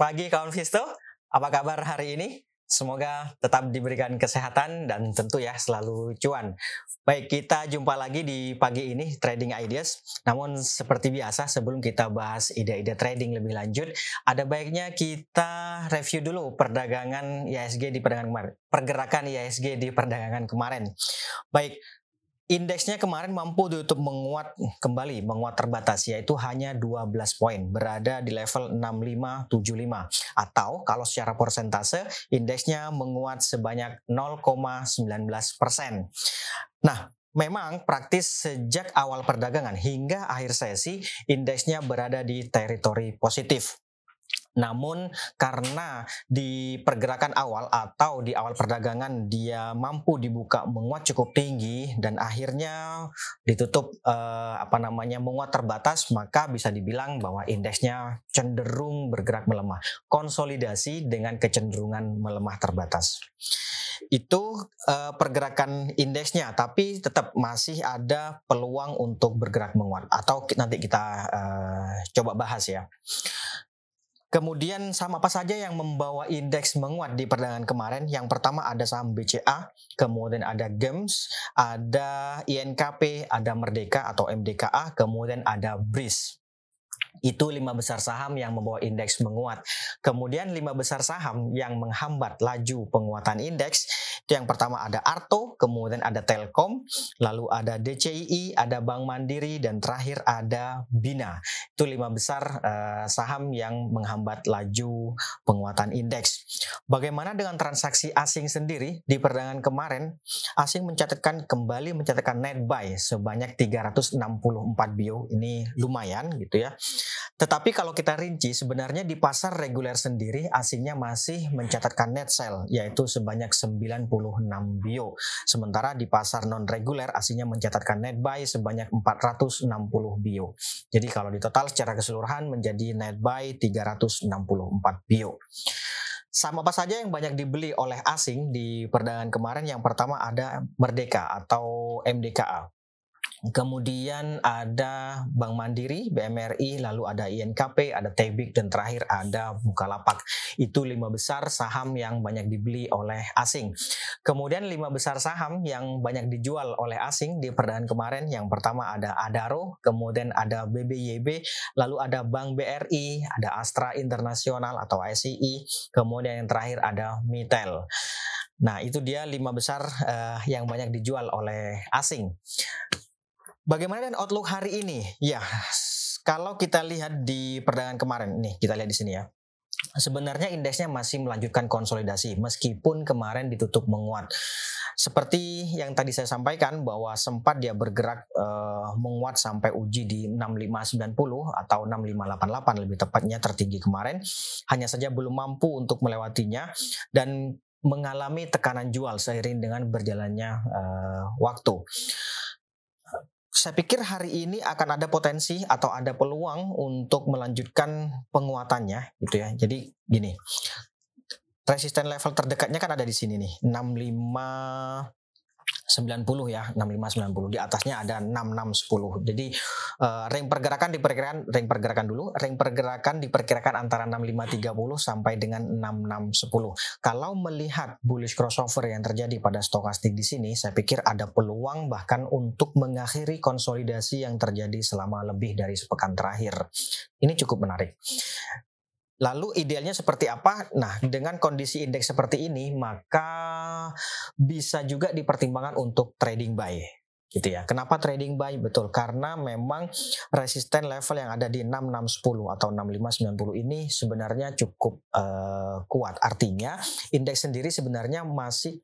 Pagi kawan Visto. Apa kabar hari ini? Semoga tetap diberikan kesehatan dan tentu ya selalu cuan. Baik, kita jumpa lagi di pagi ini Trading Ideas. Namun seperti biasa sebelum kita bahas ide-ide trading lebih lanjut, ada baiknya kita review dulu perdagangan IHSG di perdagangan kemarin. Pergerakan IHSG di perdagangan kemarin. Baik, Indeksnya kemarin mampu ditutup menguat kembali, menguat terbatas yaitu hanya 12 poin, berada di level 6575 atau kalau secara persentase indeksnya menguat sebanyak 0,19 persen. Nah, Memang praktis sejak awal perdagangan hingga akhir sesi indeksnya berada di teritori positif. Namun karena di pergerakan awal atau di awal perdagangan dia mampu dibuka menguat cukup tinggi dan akhirnya ditutup eh, apa namanya menguat terbatas maka bisa dibilang bahwa indeksnya cenderung bergerak melemah. Konsolidasi dengan kecenderungan melemah terbatas. Itu eh, pergerakan indeksnya tapi tetap masih ada peluang untuk bergerak menguat atau nanti kita eh, coba bahas ya. Kemudian saham apa saja yang membawa indeks menguat di perdagangan kemarin? Yang pertama ada saham BCA, kemudian ada GEMS, ada INKP, ada Merdeka atau MDKA, kemudian ada BRIS. Itu lima besar saham yang membawa indeks menguat. Kemudian lima besar saham yang menghambat laju penguatan indeks itu yang pertama ada Arto, kemudian ada Telkom, lalu ada DCI, ada Bank Mandiri, dan terakhir ada Bina. Itu lima besar uh, saham yang menghambat laju penguatan indeks. Bagaimana dengan transaksi asing sendiri di perdagangan kemarin? Asing mencatatkan kembali mencatatkan net buy sebanyak 364 bio. Ini lumayan gitu ya. Tetapi kalau kita rinci sebenarnya di pasar reguler sendiri asingnya masih mencatatkan net sell yaitu sebanyak 90 bio. Sementara di pasar non reguler aslinya mencatatkan net buy sebanyak 460 bio. Jadi kalau di total secara keseluruhan menjadi net buy 364 bio. Sama apa saja yang banyak dibeli oleh asing di perdagangan kemarin? Yang pertama ada Merdeka atau MDKA. Kemudian ada Bank Mandiri, BMRI, lalu ada INKP, ada Tebik, dan terakhir ada Bukalapak. Itu lima besar saham yang banyak dibeli oleh asing. Kemudian lima besar saham yang banyak dijual oleh asing di perdagangan kemarin. Yang pertama ada Adaro, kemudian ada BBYB, lalu ada Bank BRI, ada Astra Internasional atau SCI, kemudian yang terakhir ada Mitel. Nah, itu dia lima besar uh, yang banyak dijual oleh asing. Bagaimana dengan outlook hari ini? Ya, kalau kita lihat di perdagangan kemarin, nih kita lihat di sini ya. Sebenarnya indeksnya masih melanjutkan konsolidasi meskipun kemarin ditutup menguat. Seperti yang tadi saya sampaikan bahwa sempat dia bergerak uh, menguat sampai uji di 6590 atau 6588 lebih tepatnya tertinggi kemarin. Hanya saja belum mampu untuk melewatinya dan mengalami tekanan jual seiring dengan berjalannya uh, waktu saya pikir hari ini akan ada potensi atau ada peluang untuk melanjutkan penguatannya gitu ya. Jadi gini. Resisten level terdekatnya kan ada di sini nih, 65 90 ya 65 90 di atasnya ada 66 10 jadi uh, ring pergerakan diperkirakan ring pergerakan dulu ring pergerakan diperkirakan antara 65 30 sampai dengan 66 10 kalau melihat bullish crossover yang terjadi pada stokastik di sini saya pikir ada peluang bahkan untuk mengakhiri konsolidasi yang terjadi selama lebih dari sepekan terakhir. Ini cukup menarik Lalu idealnya seperti apa? Nah, dengan kondisi indeks seperti ini, maka bisa juga dipertimbangkan untuk trading buy gitu ya. Kenapa trading buy? Betul, karena memang resisten level yang ada di 6610 atau 6590 ini sebenarnya cukup uh, kuat. Artinya indeks sendiri sebenarnya masih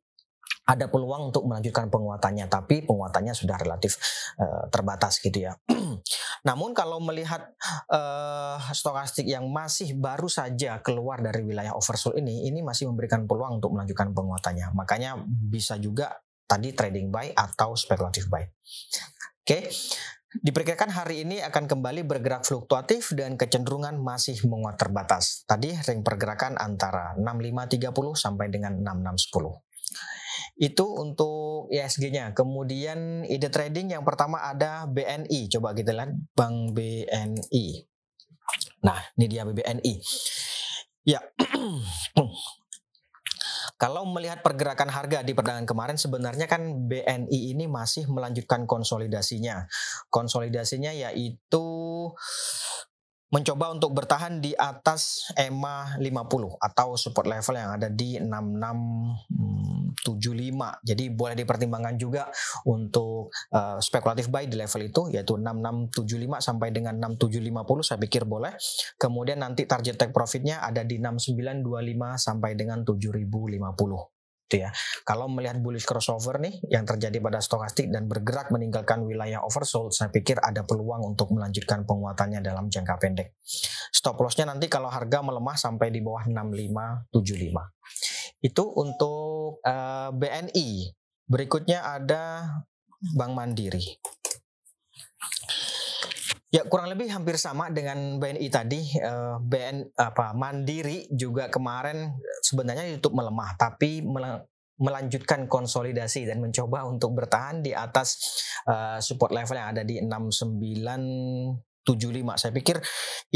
ada peluang untuk melanjutkan penguatannya, tapi penguatannya sudah relatif uh, terbatas gitu ya. Namun kalau melihat uh, stokastik yang masih baru saja keluar dari wilayah oversold ini, ini masih memberikan peluang untuk melanjutkan penguatannya. Makanya bisa juga tadi trading buy atau spekulatif buy. Oke. Okay. Diperkirakan hari ini akan kembali bergerak fluktuatif dan kecenderungan masih menguat terbatas. Tadi ring pergerakan antara 6530 sampai dengan 6610. Itu untuk ISG-nya. Kemudian ide trading yang pertama ada BNI. Coba kita lihat Bank BNI. Nah, ini dia BNI. Ya. Kalau melihat pergerakan harga di perdagangan kemarin sebenarnya kan BNI ini masih melanjutkan konsolidasinya. Konsolidasinya yaitu mencoba untuk bertahan di atas EMA 50 atau support level yang ada di 6675. Jadi boleh dipertimbangkan juga untuk uh, spekulatif buy di level itu yaitu 6675 sampai dengan 6750 saya pikir boleh. Kemudian nanti target take profitnya ada di 6925 sampai dengan 7050 gitu ya. Kalau melihat bullish crossover nih yang terjadi pada stokastik dan bergerak meninggalkan wilayah oversold, saya pikir ada peluang untuk melanjutkan penguatannya dalam jangka pendek. Stop lossnya nanti kalau harga melemah sampai di bawah 6575. Itu untuk uh, eh, BNI. Berikutnya ada Bank Mandiri. Ya kurang lebih hampir sama dengan BNI tadi. Uh, eh, BN apa Mandiri juga kemarin sebenarnya ditutup melemah, tapi melanjutkan konsolidasi dan mencoba untuk bertahan di atas uh, support level yang ada di 69 75. Saya pikir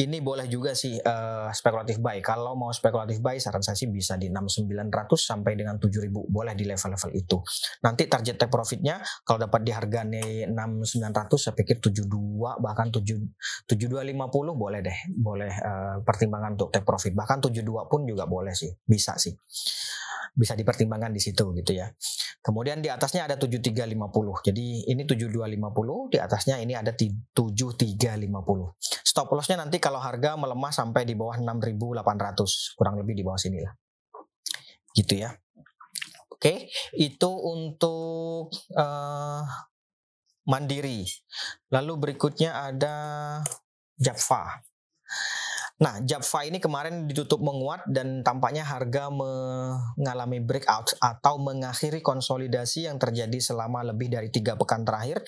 ini boleh juga sih uh, spekulatif buy. Kalau mau spekulatif buy saran saya sih bisa di 6900 sampai dengan 7000 boleh di level-level itu. Nanti target take profitnya kalau dapat di harga nih 6900 saya pikir 72 bahkan 7 7250 boleh deh. Boleh uh, pertimbangan untuk take profit. Bahkan 72 pun juga boleh sih. Bisa sih bisa dipertimbangkan di situ gitu ya. Kemudian di atasnya ada 7350. Jadi ini 7250, di atasnya ini ada 7350. Stop lossnya nanti kalau harga melemah sampai di bawah 6800, kurang lebih di bawah sini lah. Gitu ya. Oke, itu untuk uh, Mandiri. Lalu berikutnya ada Java. Nah, Java ini kemarin ditutup menguat dan tampaknya harga mengalami breakout atau mengakhiri konsolidasi yang terjadi selama lebih dari tiga pekan terakhir,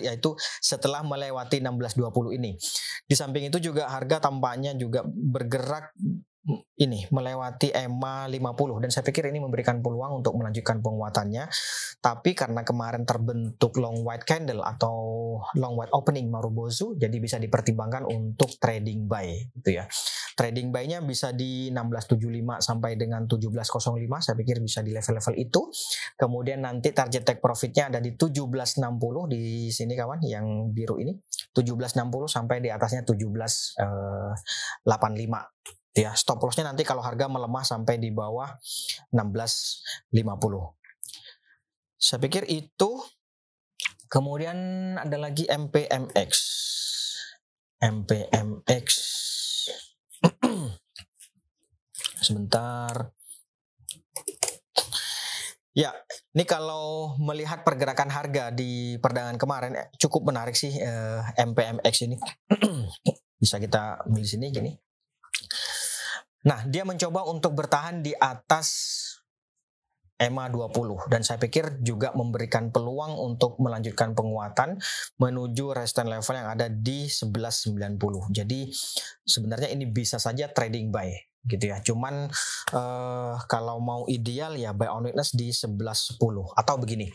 yaitu setelah melewati 1620 ini. Di samping itu juga harga tampaknya juga bergerak ini melewati EMA 50 dan saya pikir ini memberikan peluang untuk melanjutkan penguatannya. Tapi karena kemarin terbentuk long white candle atau long white opening Marubozu jadi bisa dipertimbangkan untuk trading buy gitu ya. Trading buy-nya bisa di 1675 sampai dengan 1705 saya pikir bisa di level-level itu. Kemudian nanti target take profitnya ada di 1760 di sini kawan yang biru ini. 1760 sampai di atasnya 1785 ya stop lossnya nanti kalau harga melemah sampai di bawah 16.50 saya pikir itu. Kemudian ada lagi MPMX MPMX sebentar. Ya, ini kalau melihat pergerakan harga di perdagangan kemarin eh, cukup menarik sih eh, MPMX ini. Bisa kita milih sini gini. Nah, dia mencoba untuk bertahan di atas EMA 20 dan saya pikir juga memberikan peluang untuk melanjutkan penguatan menuju resistance level yang ada di 1190. Jadi sebenarnya ini bisa saja trading buy gitu ya. Cuman uh, kalau mau ideal ya buy on weakness di 1110 atau begini.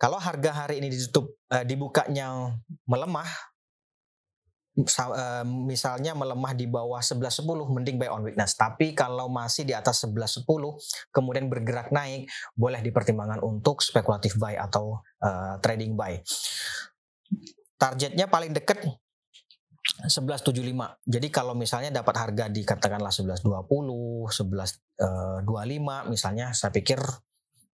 Kalau harga hari ini ditutup uh, dibukanya melemah misalnya melemah di bawah 11.10 mending buy on weakness. Tapi kalau masih di atas 11.10 kemudian bergerak naik boleh dipertimbangkan untuk spekulatif buy atau uh, trading buy. Targetnya paling dekat 1175. Jadi kalau misalnya dapat harga di katakanlah 1120, 1125 misalnya saya pikir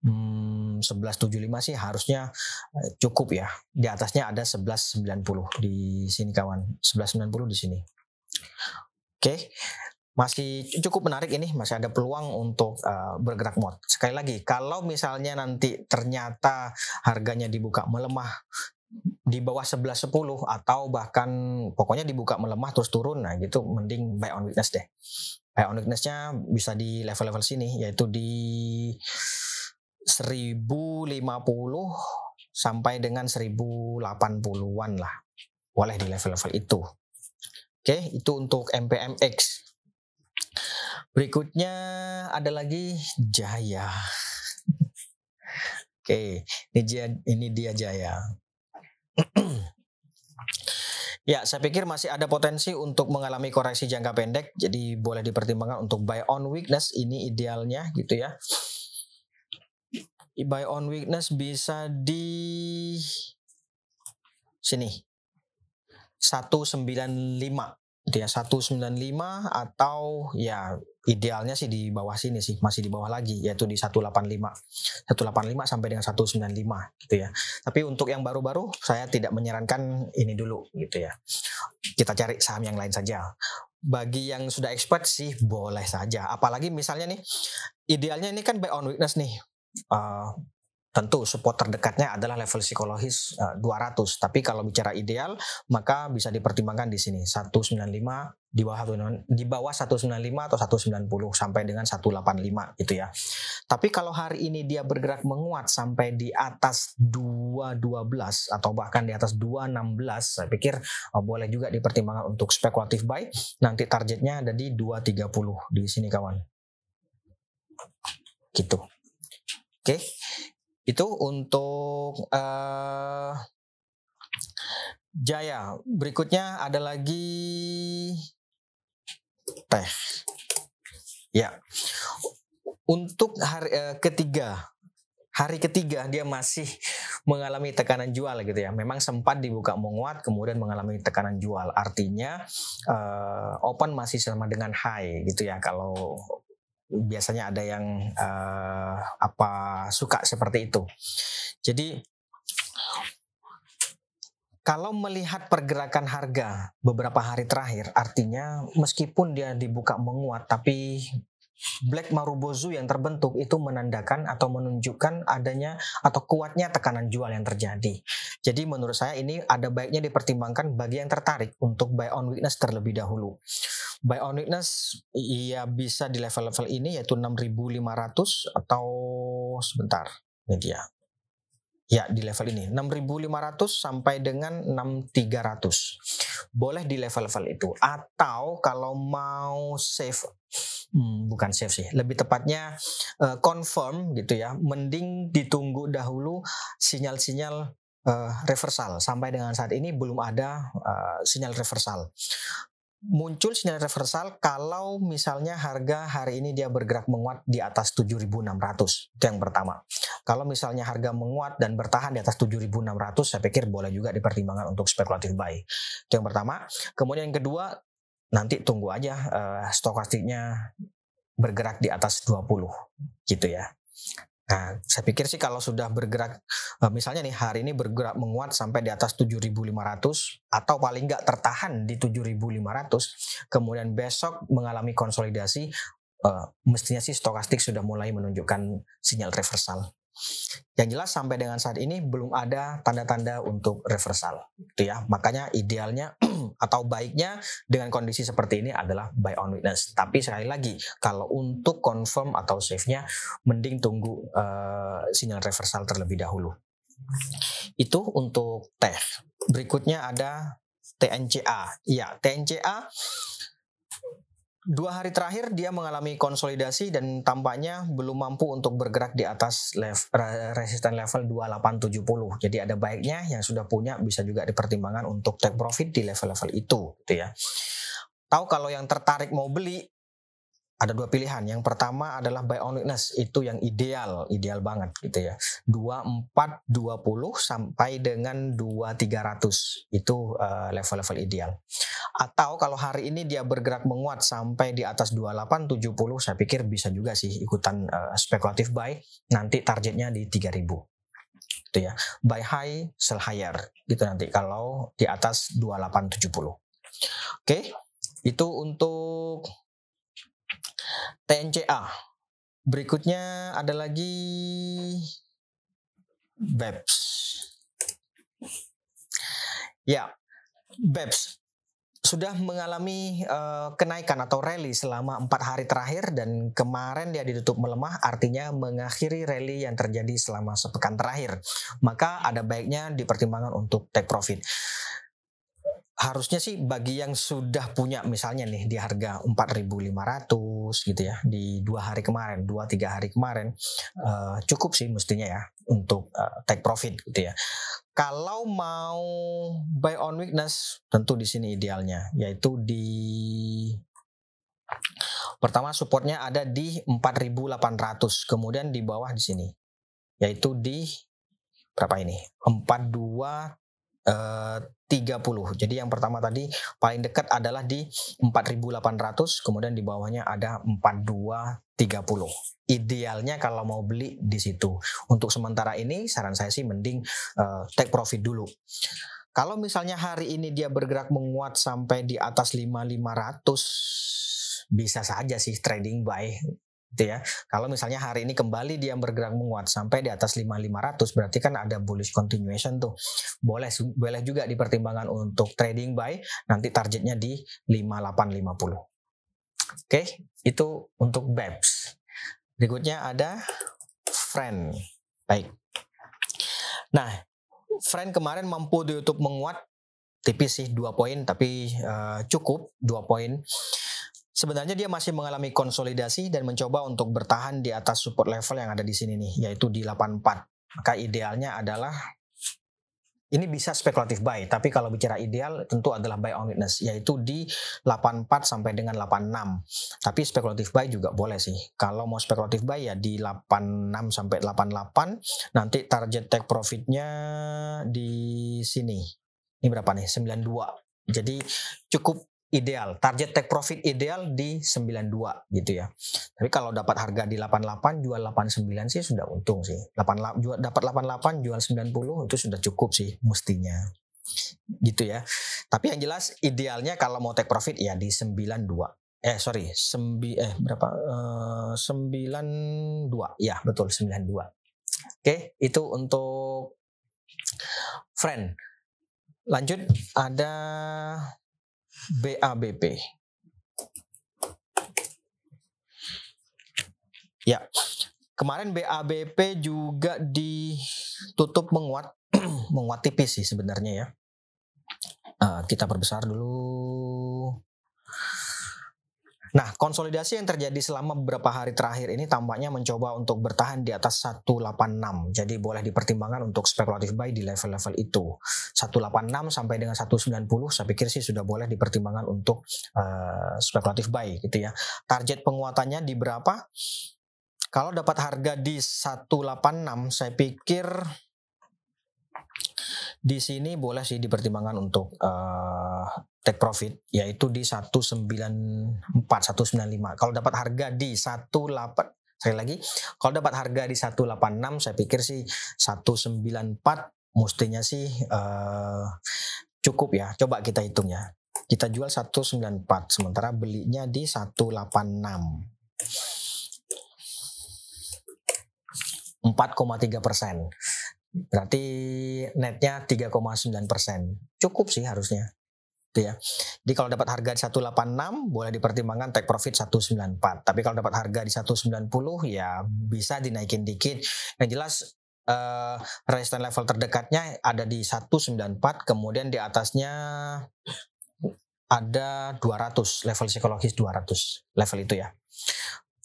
hmm, 1175 sih harusnya eh, cukup ya. Di atasnya ada 1190 di sini kawan. 1190 di sini. Oke. Masih cukup menarik ini, masih ada peluang untuk uh, bergerak mod. Sekali lagi, kalau misalnya nanti ternyata harganya dibuka melemah di bawah 11.10 atau bahkan pokoknya dibuka melemah terus turun nah gitu mending buy on weakness deh. Buy on weaknessnya bisa di level-level sini yaitu di 1050 sampai dengan 1080-an lah. Boleh di level-level itu. Oke, itu untuk MPMX. Berikutnya ada lagi Jaya. Oke, ini dia, ini dia Jaya. Ya, saya pikir masih ada potensi untuk mengalami koreksi jangka pendek, jadi boleh dipertimbangkan untuk buy on weakness ini idealnya gitu ya. Buy on weakness bisa di sini. 195 dia 195 atau ya idealnya sih di bawah sini sih masih di bawah lagi yaitu di 185 185 sampai dengan 195 gitu ya. Tapi untuk yang baru-baru saya tidak menyarankan ini dulu gitu ya. Kita cari saham yang lain saja. Bagi yang sudah expert sih boleh saja. Apalagi misalnya nih idealnya ini kan buy on weakness nih uh, Tentu support terdekatnya adalah level psikologis uh, eh, 200, tapi kalau bicara ideal maka bisa dipertimbangkan di sini 195 di bawah di bawah 195 atau 190 sampai dengan 185 gitu ya. Tapi kalau hari ini dia bergerak menguat sampai di atas 212 atau bahkan di atas 216, saya pikir oh, boleh juga dipertimbangkan untuk spekulatif buy. Nanti targetnya ada di 230 di sini kawan. Gitu. Oke. Okay. Itu untuk uh, Jaya. Berikutnya ada lagi teh. Ya. Untuk hari uh, ketiga, hari ketiga dia masih mengalami tekanan jual gitu ya. Memang sempat dibuka menguat kemudian mengalami tekanan jual. Artinya uh, open masih sama dengan high gitu ya. Kalau biasanya ada yang uh, apa suka seperti itu. Jadi kalau melihat pergerakan harga beberapa hari terakhir, artinya meskipun dia dibuka menguat, tapi Black Marubozu yang terbentuk itu menandakan atau menunjukkan adanya atau kuatnya tekanan jual yang terjadi. Jadi menurut saya ini ada baiknya dipertimbangkan bagi yang tertarik untuk buy on weakness terlebih dahulu. Buy on weakness ya bisa di level-level ini yaitu 6500 atau sebentar. Ini dia. Ya, di level ini 6.500 sampai dengan 6.300. Boleh di level-level itu. Atau kalau mau save hmm, bukan save sih, lebih tepatnya uh, confirm gitu ya. Mending ditunggu dahulu sinyal-sinyal uh, reversal. Sampai dengan saat ini belum ada uh, sinyal reversal. Muncul sinyal reversal kalau misalnya harga hari ini dia bergerak menguat di atas 7.600 itu yang pertama. Kalau misalnya harga menguat dan bertahan di atas 7.600 saya pikir boleh juga dipertimbangkan untuk spekulatif buy. Itu yang pertama. Kemudian yang kedua nanti tunggu aja uh, stokastiknya bergerak di atas 20 gitu ya Nah, saya pikir sih kalau sudah bergerak, eh, misalnya nih hari ini bergerak menguat sampai di atas 7.500 atau paling nggak tertahan di 7.500, kemudian besok mengalami konsolidasi, uh, mestinya sih stokastik sudah mulai menunjukkan sinyal reversal. Yang jelas sampai dengan saat ini belum ada tanda-tanda untuk reversal, gitu ya. Makanya idealnya atau baiknya dengan kondisi seperti ini adalah buy on weakness. Tapi sekali lagi, kalau untuk confirm atau save-nya, mending tunggu uh, sinyal reversal terlebih dahulu. Itu untuk teh. Berikutnya ada TNCA. Ya, TNCA Dua hari terakhir dia mengalami konsolidasi dan tampaknya belum mampu untuk bergerak di atas level, resisten level 2870. Jadi ada baiknya yang sudah punya bisa juga dipertimbangkan untuk take profit di level-level itu gitu ya. Tahu kalau yang tertarik mau beli ada dua pilihan. Yang pertama adalah buy on weakness, itu yang ideal, ideal banget gitu ya. 2420 sampai dengan 2300 itu uh, level-level ideal. Atau kalau hari ini dia bergerak menguat sampai di atas 2870, saya pikir bisa juga sih ikutan uh, spekulatif buy. Nanti targetnya di 3000 gitu ya. Buy high, sell higher gitu nanti kalau di atas 2870. Oke, itu untuk TNCA. Berikutnya ada lagi BEPS. Ya, BEPS sudah mengalami uh, kenaikan atau rally selama empat hari terakhir dan kemarin dia ditutup melemah artinya mengakhiri rally yang terjadi selama sepekan terakhir maka ada baiknya dipertimbangkan untuk take profit harusnya sih bagi yang sudah punya misalnya nih di harga 4.500 gitu ya di dua hari kemarin dua tiga hari kemarin uh, cukup sih mestinya ya untuk uh, take profit gitu ya. Kalau mau buy on weakness tentu di sini idealnya yaitu di pertama supportnya ada di 4800 kemudian di bawah di sini yaitu di berapa ini? 42 30. Jadi yang pertama tadi paling dekat adalah di 4800, kemudian di bawahnya ada 4230. Idealnya kalau mau beli di situ. Untuk sementara ini saran saya sih mending uh, take profit dulu. Kalau misalnya hari ini dia bergerak menguat sampai di atas 5500 bisa saja sih trading buy gitu ya. Kalau misalnya hari ini kembali dia bergerak menguat sampai di atas 5500 berarti kan ada bullish continuation tuh. Boleh boleh juga dipertimbangkan untuk trading buy nanti targetnya di 5850. Oke, itu untuk BEPS. Berikutnya ada friend. Baik. Nah, friend kemarin mampu di YouTube menguat tipis sih 2 poin tapi uh, cukup 2 poin Sebenarnya dia masih mengalami konsolidasi dan mencoba untuk bertahan di atas support level yang ada di sini nih, yaitu di 84. Maka idealnya adalah ini bisa spekulatif buy, tapi kalau bicara ideal tentu adalah buy on witness, yaitu di 84 sampai dengan 86. Tapi spekulatif buy juga boleh sih. Kalau mau spekulatif buy ya di 86 sampai 88, nanti target take profitnya di sini. Ini berapa nih? 92. Jadi cukup ideal. Target take profit ideal di 92 gitu ya. Tapi kalau dapat harga di 88 jual 89 sih sudah untung sih. 88 jual dapat 88 jual 90 itu sudah cukup sih mestinya. Gitu ya. Tapi yang jelas idealnya kalau mau take profit ya di 92 eh sorry sembi eh berapa uh, 92 ya betul 92 oke itu untuk friend lanjut ada BABP. Ya, kemarin BABP juga ditutup menguat, menguat tipis sih sebenarnya ya. Uh, kita perbesar dulu. Nah, konsolidasi yang terjadi selama beberapa hari terakhir ini tampaknya mencoba untuk bertahan di atas 186. Jadi boleh dipertimbangkan untuk spekulatif buy di level-level itu. 186 sampai dengan 190 saya pikir sih sudah boleh dipertimbangkan untuk uh, spekulatif buy gitu ya. Target penguatannya di berapa? Kalau dapat harga di 186 saya pikir di sini boleh sih dipertimbangkan untuk uh, take profit yaitu di 194 195. Kalau dapat harga di 18 sekali lagi kalau dapat harga di 186 saya pikir sih 194 mestinya sih uh, cukup ya. Coba kita hitung ya. Kita jual 194 sementara belinya di 186. 4,3 persen. Berarti netnya 3,9 persen. Cukup sih harusnya. Itu ya. Jadi kalau dapat harga di 186 boleh dipertimbangkan take profit 194. Tapi kalau dapat harga di 190 ya bisa dinaikin dikit. Yang jelas uh, resistance level terdekatnya ada di 194 kemudian di atasnya ada 200 level psikologis 200 level itu ya.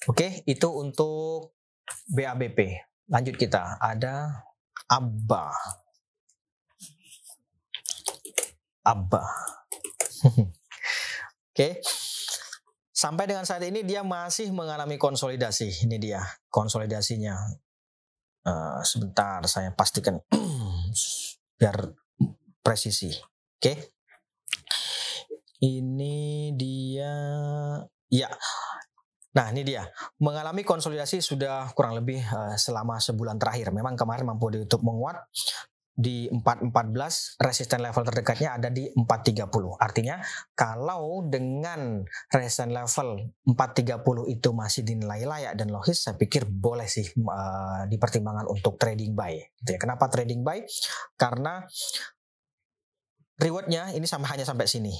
Oke, itu untuk BABP. Lanjut kita ada Abba. Abba. Oke. Okay. Sampai dengan saat ini dia masih mengalami konsolidasi. Ini dia konsolidasinya. Uh, sebentar saya pastikan biar presisi. Oke. Okay. Ini dia ya Nah ini dia, mengalami konsolidasi sudah kurang lebih uh, selama sebulan terakhir. Memang kemarin mampu ditutup menguat di 414, resisten level terdekatnya ada di 430. Artinya kalau dengan resisten level 430 itu masih dinilai layak dan logis, saya pikir boleh sih uh, dipertimbangkan untuk trading buy. Gitu ya. Kenapa trading buy? Karena rewardnya ini sama hanya sampai sini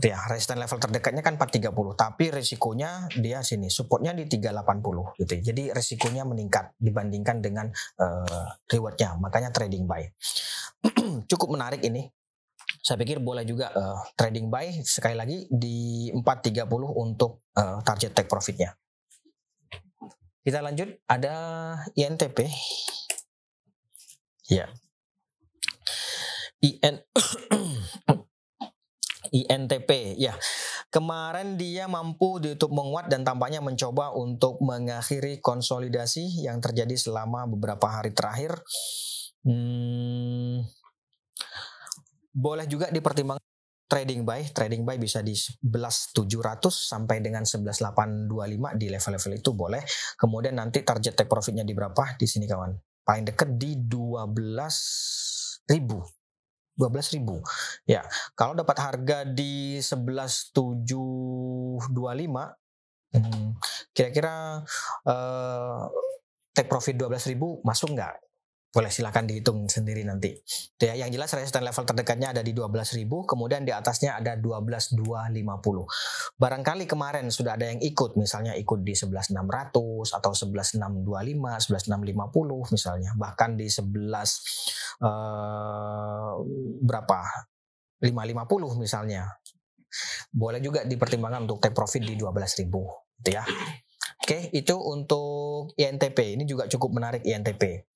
ya resistance level terdekatnya kan 430 tapi risikonya dia sini supportnya di 380 gitu ya. jadi risikonya meningkat dibandingkan dengan uh, rewardnya makanya trading buy. Cukup menarik ini. Saya pikir boleh juga uh, trading buy sekali lagi di 430 untuk uh, target take profitnya. Kita lanjut ada INTP ya. IN INTP ya kemarin dia mampu ditutup menguat dan tampaknya mencoba untuk mengakhiri konsolidasi yang terjadi selama beberapa hari terakhir hmm, boleh juga dipertimbangkan trading buy, trading buy bisa di 11.700 sampai dengan 11.825 di level-level itu boleh. Kemudian nanti target take profitnya di berapa? Di sini kawan. Paling dekat di 12.000. 12.000. Ya, kalau dapat harga di 11.725 hmm, kira-kira uh, take profit 12.000 masuk nggak? Boleh silahkan dihitung sendiri nanti. Ya, yang jelas resisten level terdekatnya ada di 12.000, kemudian di atasnya ada 12.250. Barangkali kemarin sudah ada yang ikut, misalnya ikut di 11.600 atau 11.625, 11.650 misalnya, bahkan di 11 eh, berapa? 550 misalnya. Boleh juga dipertimbangkan untuk take profit di 12.000, gitu ya. Oke, itu untuk INTP. Ini juga cukup menarik INTP.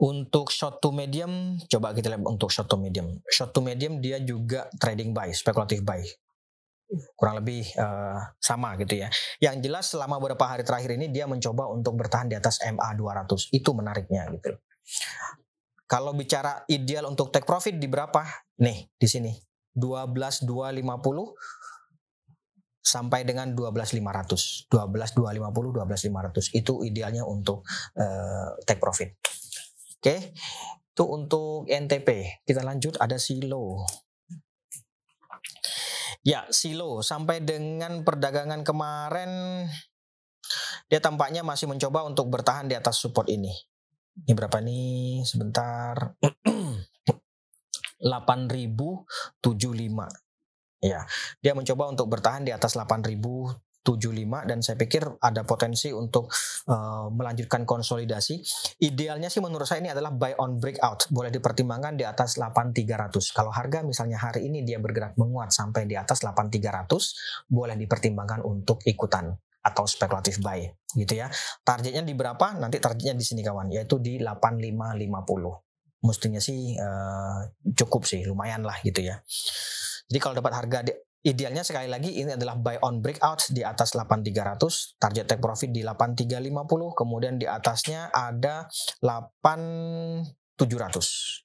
Untuk short to medium, coba kita lihat untuk short to medium. Short to medium dia juga trading buy, spekulatif buy. Kurang lebih uh, sama gitu ya. Yang jelas selama beberapa hari terakhir ini dia mencoba untuk bertahan di atas MA 200. Itu menariknya gitu. Kalau bicara ideal untuk take profit di berapa? Nih, di sini. 12250 sampai dengan 12500. 12250 12500 itu idealnya untuk uh, take profit. Oke, itu untuk NTP. Kita lanjut ada silo. Ya, silo sampai dengan perdagangan kemarin dia tampaknya masih mencoba untuk bertahan di atas support ini. Ini berapa nih? Sebentar. 8075. Ya, dia mencoba untuk bertahan di atas 8000 75 dan saya pikir ada potensi untuk uh, melanjutkan konsolidasi. Idealnya sih menurut saya ini adalah buy on breakout. Boleh dipertimbangkan di atas 8300. Kalau harga misalnya hari ini dia bergerak menguat sampai di atas 8300, boleh dipertimbangkan untuk ikutan atau spekulatif buy gitu ya. Targetnya di berapa? Nanti targetnya di sini kawan, yaitu di 8550. Mestinya sih uh, cukup sih, lumayan lah gitu ya. Jadi kalau dapat harga di Idealnya sekali lagi ini adalah buy on breakout di atas 8300, target take profit di 8350, kemudian di atasnya ada 8700.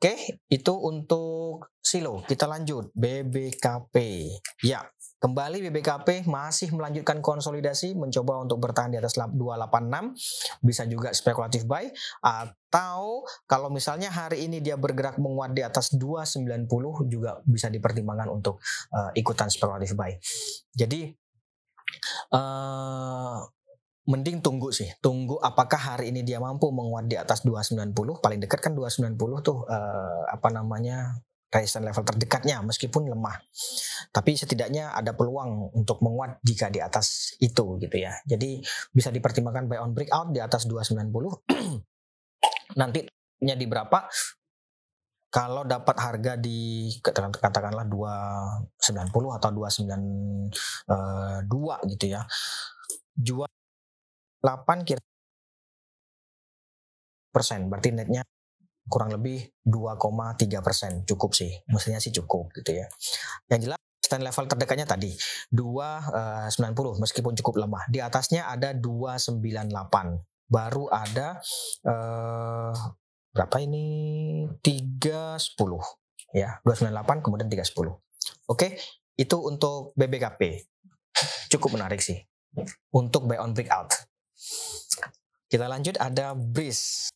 Oke, itu untuk silo. Kita lanjut BBKP. Ya, Kembali BBKP masih melanjutkan konsolidasi, mencoba untuk bertahan di atas 286, bisa juga spekulatif buy, atau kalau misalnya hari ini dia bergerak menguat di atas 290 juga bisa dipertimbangkan untuk uh, ikutan spekulatif buy. Jadi uh, mending tunggu sih, tunggu apakah hari ini dia mampu menguat di atas 290, paling dekat kan 290 tuh uh, apa namanya resistance level terdekatnya meskipun lemah. Tapi setidaknya ada peluang untuk menguat jika di atas itu gitu ya. Jadi bisa dipertimbangkan buy on breakout di atas 290. Nantinya di berapa? Kalau dapat harga di katakanlah 290 atau 292 eh, gitu ya. Jual 8 kira persen berarti netnya kurang lebih 2,3 persen. Cukup sih. Mestinya sih cukup gitu ya. Yang jelas stand level terdekatnya tadi 290 uh, meskipun cukup lemah. Di atasnya ada 298 baru ada uh, berapa ini? 310 ya 298 kemudian 310 oke itu untuk BBKP cukup menarik sih. Untuk buy on breakout. Kita lanjut ada BRIS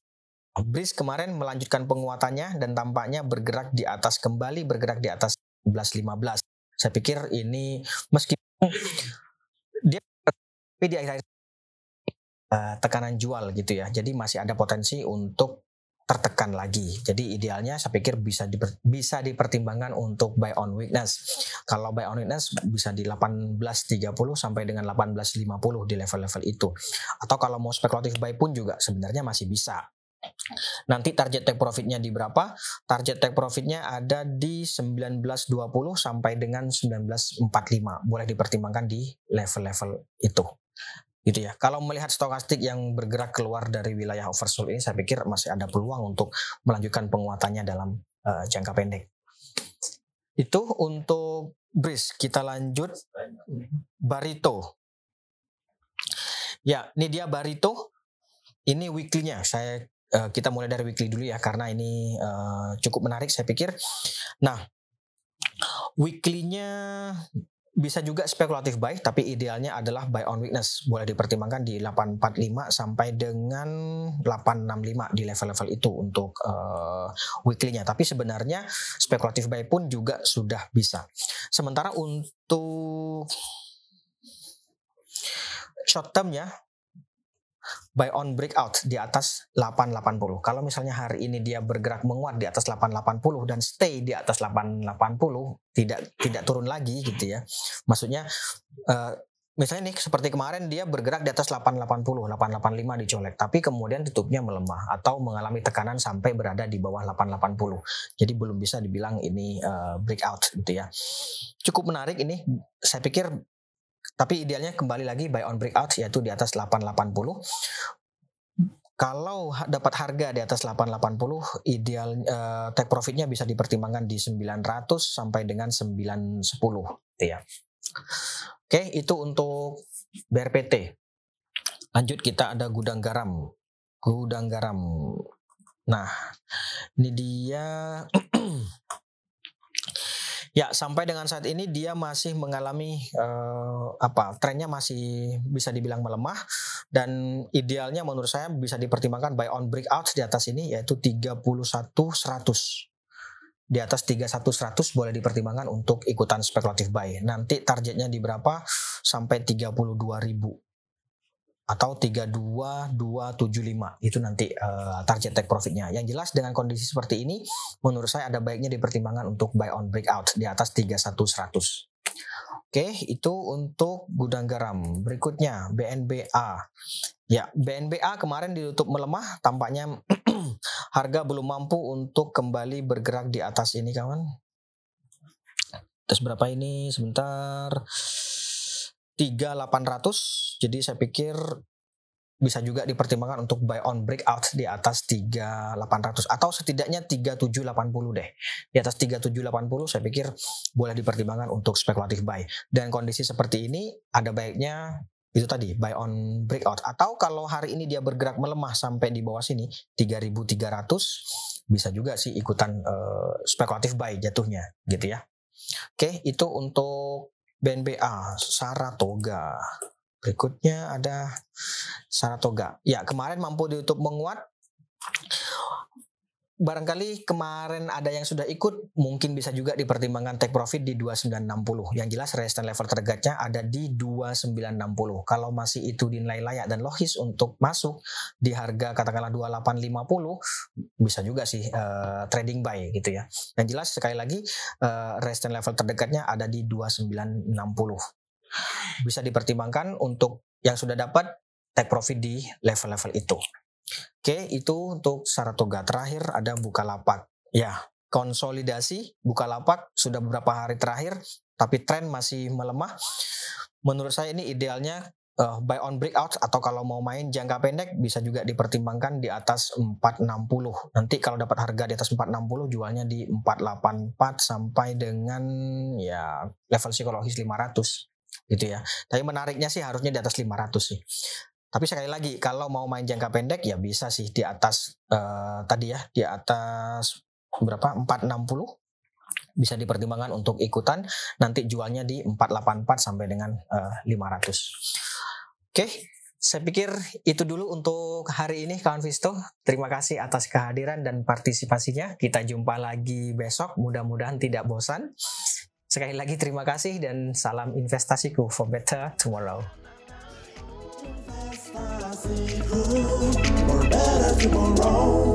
BRIS kemarin melanjutkan penguatannya dan tampaknya bergerak di atas kembali bergerak di atas 11.15. Saya pikir ini meskipun dia tapi di akhir uh, tekanan jual gitu ya. Jadi masih ada potensi untuk tertekan lagi. Jadi idealnya saya pikir bisa diper, bisa dipertimbangkan untuk buy on weakness. Kalau buy on weakness bisa di 18.30 sampai dengan 18.50 di level-level itu. Atau kalau mau spekulatif buy pun juga sebenarnya masih bisa. Nanti target take profitnya di berapa? Target take profitnya ada di 1920 sampai dengan 1945. Boleh dipertimbangkan di level-level itu. gitu ya. Kalau melihat stokastik yang bergerak keluar dari wilayah oversold ini, saya pikir masih ada peluang untuk melanjutkan penguatannya dalam uh, jangka pendek. Itu untuk Bris. Kita lanjut Barito. Ya, ini dia Barito. Ini weekly-nya. Saya uh, kita mulai dari weekly dulu ya karena ini uh, cukup menarik saya pikir. Nah, weekly-nya bisa juga spekulatif buy tapi idealnya adalah buy on weakness. Boleh dipertimbangkan di 845 sampai dengan 865 di level-level itu untuk uh, weekly-nya. Tapi sebenarnya spekulatif buy pun juga sudah bisa. Sementara untuk short term ya buy on breakout di atas 880. Kalau misalnya hari ini dia bergerak menguat di atas 880 dan stay di atas 880, tidak tidak turun lagi gitu ya. Maksudnya uh, misalnya nih seperti kemarin dia bergerak di atas 880, 885 dicolek, tapi kemudian tutupnya melemah atau mengalami tekanan sampai berada di bawah 880. Jadi belum bisa dibilang ini uh, breakout gitu ya. Cukup menarik ini, saya pikir tapi idealnya kembali lagi buy on breakout yaitu di atas 880. Kalau dapat harga di atas 880, ideal uh, take profitnya bisa dipertimbangkan di 900 sampai dengan 910 gitu ya. Oke, itu untuk BRPT. Lanjut kita ada gudang garam. Gudang garam. Nah, ini dia Ya, sampai dengan saat ini dia masih mengalami uh, apa? Trennya masih bisa dibilang melemah dan idealnya menurut saya bisa dipertimbangkan buy on breakout di atas ini yaitu 31 100 di atas 31 100 boleh dipertimbangkan untuk ikutan spekulatif buy. Nanti targetnya di berapa? Sampai 32 ribu atau 32275 itu nanti uh, target take profitnya. Yang jelas dengan kondisi seperti ini menurut saya ada baiknya dipertimbangkan untuk buy on breakout di atas 31100. Oke, itu untuk gudang garam. Berikutnya BNBA. Ya, BNBA kemarin ditutup melemah, tampaknya harga belum mampu untuk kembali bergerak di atas ini kawan. Tes berapa ini? Sebentar. 3800 jadi saya pikir bisa juga dipertimbangkan untuk buy on breakout di atas 3800 atau setidaknya 3780 deh. Di atas 3780 saya pikir boleh dipertimbangkan untuk spekulatif buy. Dan kondisi seperti ini ada baiknya itu tadi buy on breakout atau kalau hari ini dia bergerak melemah sampai di bawah sini 3300 bisa juga sih ikutan uh, spekulatif buy jatuhnya gitu ya. Oke, itu untuk BNBA Saratoga. Berikutnya ada Saratoga. Ya, kemarin mampu ditutup menguat. Barangkali kemarin ada yang sudah ikut, mungkin bisa juga dipertimbangkan take profit di 2960. Yang jelas resistance level terdegatnya ada di 2960. Kalau masih itu dinilai layak dan logis untuk masuk di harga katakanlah 2850, bisa juga sih uh, trading buy gitu ya. Yang jelas sekali lagi uh, resistance level terdekatnya ada di 2960 bisa dipertimbangkan untuk yang sudah dapat take profit di level-level itu. Oke, itu untuk Saratoga. Terakhir ada Bukalapak. Ya, konsolidasi Bukalapak sudah beberapa hari terakhir, tapi tren masih melemah. Menurut saya ini idealnya uh, buy on breakout atau kalau mau main jangka pendek bisa juga dipertimbangkan di atas 460. Nanti kalau dapat harga di atas 460 jualnya di 484 sampai dengan ya level psikologis 500 gitu ya. Tapi menariknya sih harusnya di atas 500 sih. Tapi sekali lagi kalau mau main jangka pendek ya bisa sih di atas uh, tadi ya, di atas berapa? 460 bisa dipertimbangkan untuk ikutan nanti jualnya di 484 sampai dengan uh, eh, 500. Oke, saya pikir itu dulu untuk hari ini kawan Visto. Terima kasih atas kehadiran dan partisipasinya. Kita jumpa lagi besok. Mudah-mudahan tidak bosan. Sekali lagi terima kasih dan salam investasiku for better tomorrow. For better tomorrow.